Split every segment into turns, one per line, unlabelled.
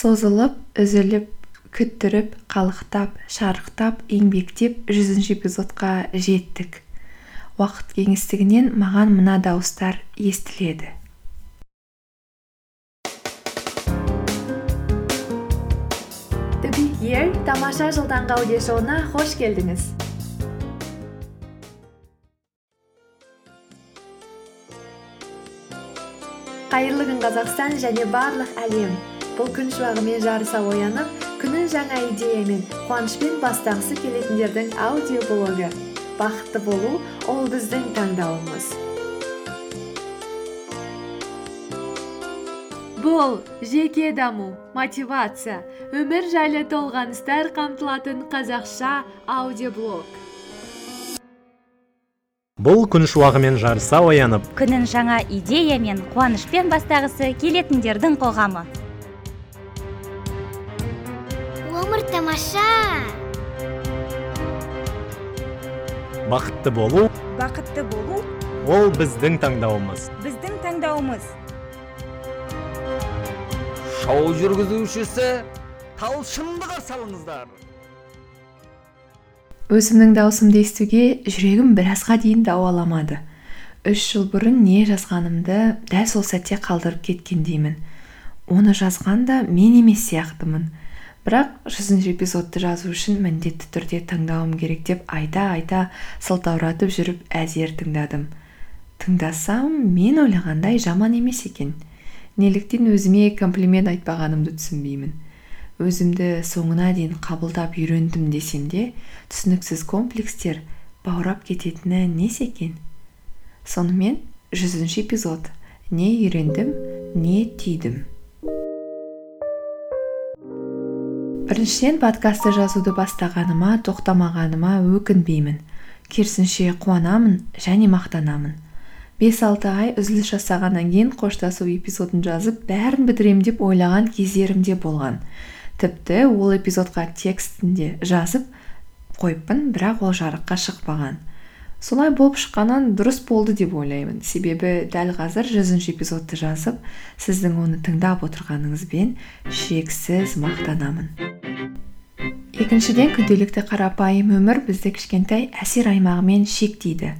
созылып үзіліп күттіріп қалықтап шарықтап еңбектеп жүзінші эпизодқа жеттік. Уақыт кеңістігінен маған мына дауыстар естіледі.
Here тамаша жыл таңғы аудиошоуына қош келдіңіз. Қайырлы күн қазақстан және барлық әлем. Бұл күн шуағымен жарыса оянып күнін жаңа идеямен қуанышпен бастағысы келетіндердің аудиоблогы бақытты болу ол біздің таңдауымыз. Бұл жеке даму мотивация өмір жайлы толғаныстар қамтылатын қазақша аудиоблог
бұл күн шуағымен жарыса оянып
күнін жаңа идея мен қуанышпен бастағысы келетіндердің қоғамы.
Тамаша!
Бақытты болу.
Бақытты болу.
Ол біздің таңдауымыз.
Біздің таңдауымыз.
Шоу жүргізушісі талшынды қарсы алыңыздар.
Өзімнің даусымды естуге жүрегім біразға дейін дауаламады үш жыл бұрын не жазғанымды дәл сол сәтте қалдырып кеткендеймін. Оны жазған да мен емес сияқтымын. Бірақ жүзінші эпизодты жазу үшін міндетті түрде тыңдауым керек деп айта айта сылтауратып жүріп әзер тыңдадым. Тыңдасам мен ойлағандай жаман емес екен. Неліктен өзіме комплимент айтпағанымды түсінбеймін. Өзімді соңына дейін қабылдап үйрендім десем де түсініксіз комплекстер баурап кететіні несі екен? Сонымен жүзінші эпизод. Не үйрендім не түйдім. Біріншіден подкастты жазуды бастағаныма тоқтамағаныма өкінбеймін. Керісінше қуанамын және мақтанамын. Бес алты ай үзіліс жасағаннан кейін қоштасу эпизодын жазып бәрін бітірем деп ойлаған кездерім де болған. Тіпті ол эпизодқа текстін де жазып қойыппын бірақ ол жарыққа шықпаған. Солай болып шыққаннан дұрыс болды деп ойлаймын. Себебі дәл қазір жүзінші эпизодты жазып сіздің оны тыңдап отырғаныңызбен шексіз мақтанамын. Екіншіден күнделікті қарапайым өмір бізді кішкентай әсер аймағымен шектейді.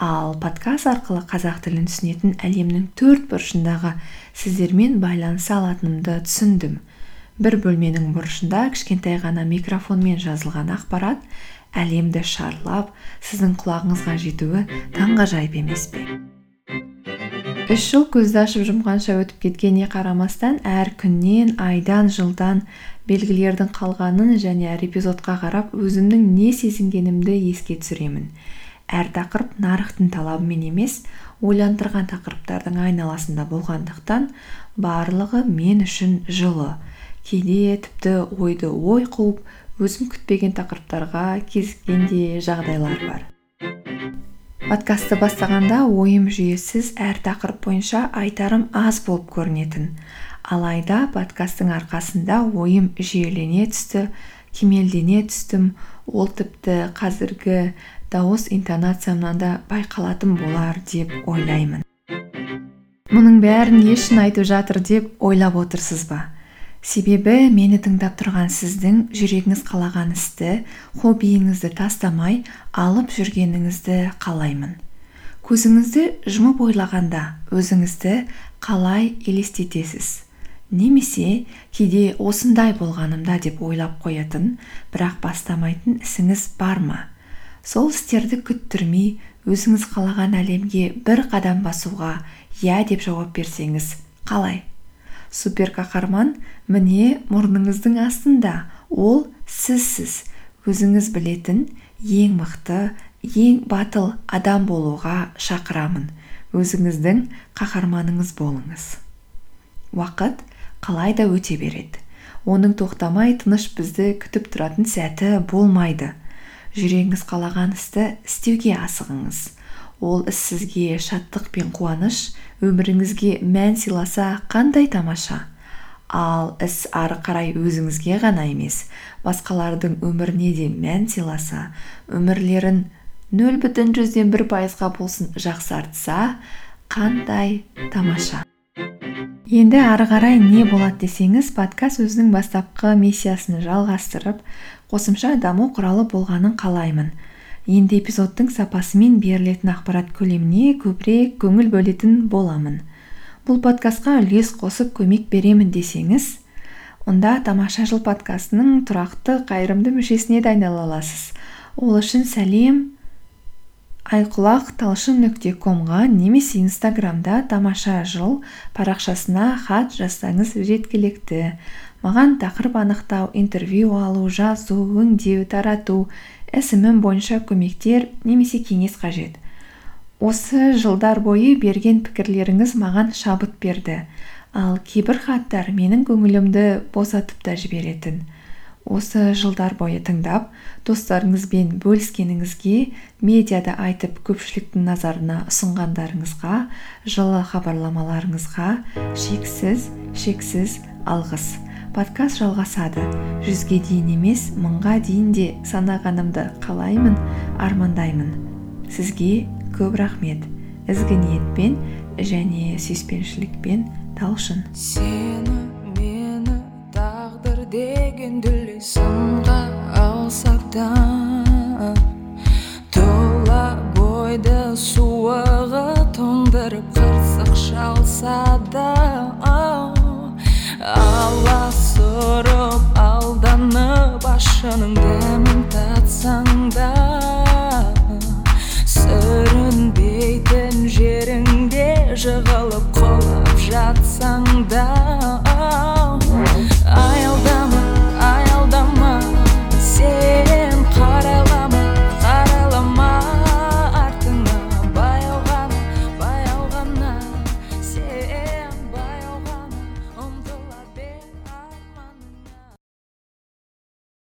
Ал подкаст арқылы қазақ тілін түсінетін әлемнің төрт бұрышындағы сіздермен байланыса алатынымды түсіндім. Бір бөлменің бұрышында кішкентай ғана микрофонмен жазылған ақпарат әлемді шарлап сіздің құлағыңызға жетуі таңғажайып емес пе? Үш жыл көзді ашып жұмғанша өтіп кеткеніне қарамастан әр күннен айдан жылдан белгілердің қалғанын және әр эпизодқа қарап өзімнің не сезінгенімді еске түсіремін. Әр тақырып нарықтың талабымен емес ойландырған тақырыптардың айналасында болғандықтан барлығы мен үшін жылы. Кейде тіпті ойды ой қуып өзім күтпеген тақырыптарға кезіккен де жағдайлар бар. Подкастты бастағанда ойым жүйесіз әр тақырып бойынша айтарым аз болып көрінетін. Алайда подкасттың арқасында ойым жүйелене түсті кемелдене түстім. Ол тіпті қазіргі дауыс интонациямнан да байқалатын болар деп ойлаймын. Мұның бәрін не үшін айтып жатыр деп ойлап отырсыз ба? Себебі мені тыңдап тұрған сіздің жүрегіңіз қалаған істі хоббиіңізді тастамай алып жүргеніңізді қалаймын. Көзіңізді жұмып ойлағанда өзіңізді қалай елестетесіз? Немесе кейде осындай болғанымда деп ойлап қоятын бірақ бастамайтын ісіңіз бар ма? Сол істерді күттірмей өзіңіз қалаған әлемге бір қадам басуға иә деп жауап берсеңіз қалай? Супер қаһарман міне мұрныңыздың астында. Ол сізсіз. Өзіңіз білетін ең мықты ең батыл адам болуға шақырамын. Өзіңіздің қаһарманыңыз болыңыз. Уақыт қалай да өте береді. Оның тоқтамай тыныш бізді күтіп тұратын сәті болмайды. Жүрегіңіз қалаған істі істеуге асығыңыз. Ол іс сізге шаттық пен қуаныш өміріңізге мән сыйласа қандай тамаша. Ал іс ары қарай өзіңізге ғана емес басқалардың өміріне де мән сыйласа өмірлерін нөл бүтін жүзден бір пайызға болсын жақсартса қандай тамаша. Енді ары қарай не болады десеңіз подкаст өзінің бастапқы миссиясын жалғастырып қосымша даму құралы болғанын қалаймын. Енді эпизодтың сапасы мен берілетін ақпарат көлеміне көбірек көңіл бөлетін боламын. Бұл подкастқа үлес қосып көмек беремін десеңіз онда тамаша жыл подкастының тұрақты қайырымды мүшесіне де айнала аласыз. Ол үшін сәлем айқұлақ талшын нүкте комға немесе инстаграмда тамаша жыл парақшасына хат жазсаңыз жеткілікті маған тақырып анықтау интервью алу жазу өңдеу тарату ісімім бойынша көмектер немесе кеңес қажет. Осы жылдар бойы берген пікірлеріңіз маған шабыт берді. Ал кейбір хаттар менің көңілімді босатып та жіберетін. Осы жылдар бойы тыңдап достарыңызбен бөліскеніңізге медиада айтып көпшіліктің назарына ұсынғандарыңызға жылы хабарламаларыңызға шексіз шексіз алғыс. Подкаст жалғасады. Жүзге дейін емес мыңға дейін де санағанымды қалаймын армандаймын. Сізге көп рахмет. Ізгі ниетпен және сүйіспеншілікпен талшын.
Сені мені тағдыр деген дүлей сынға алса да тұла бойды суығы тоңдырып қырсық шалса да yanımda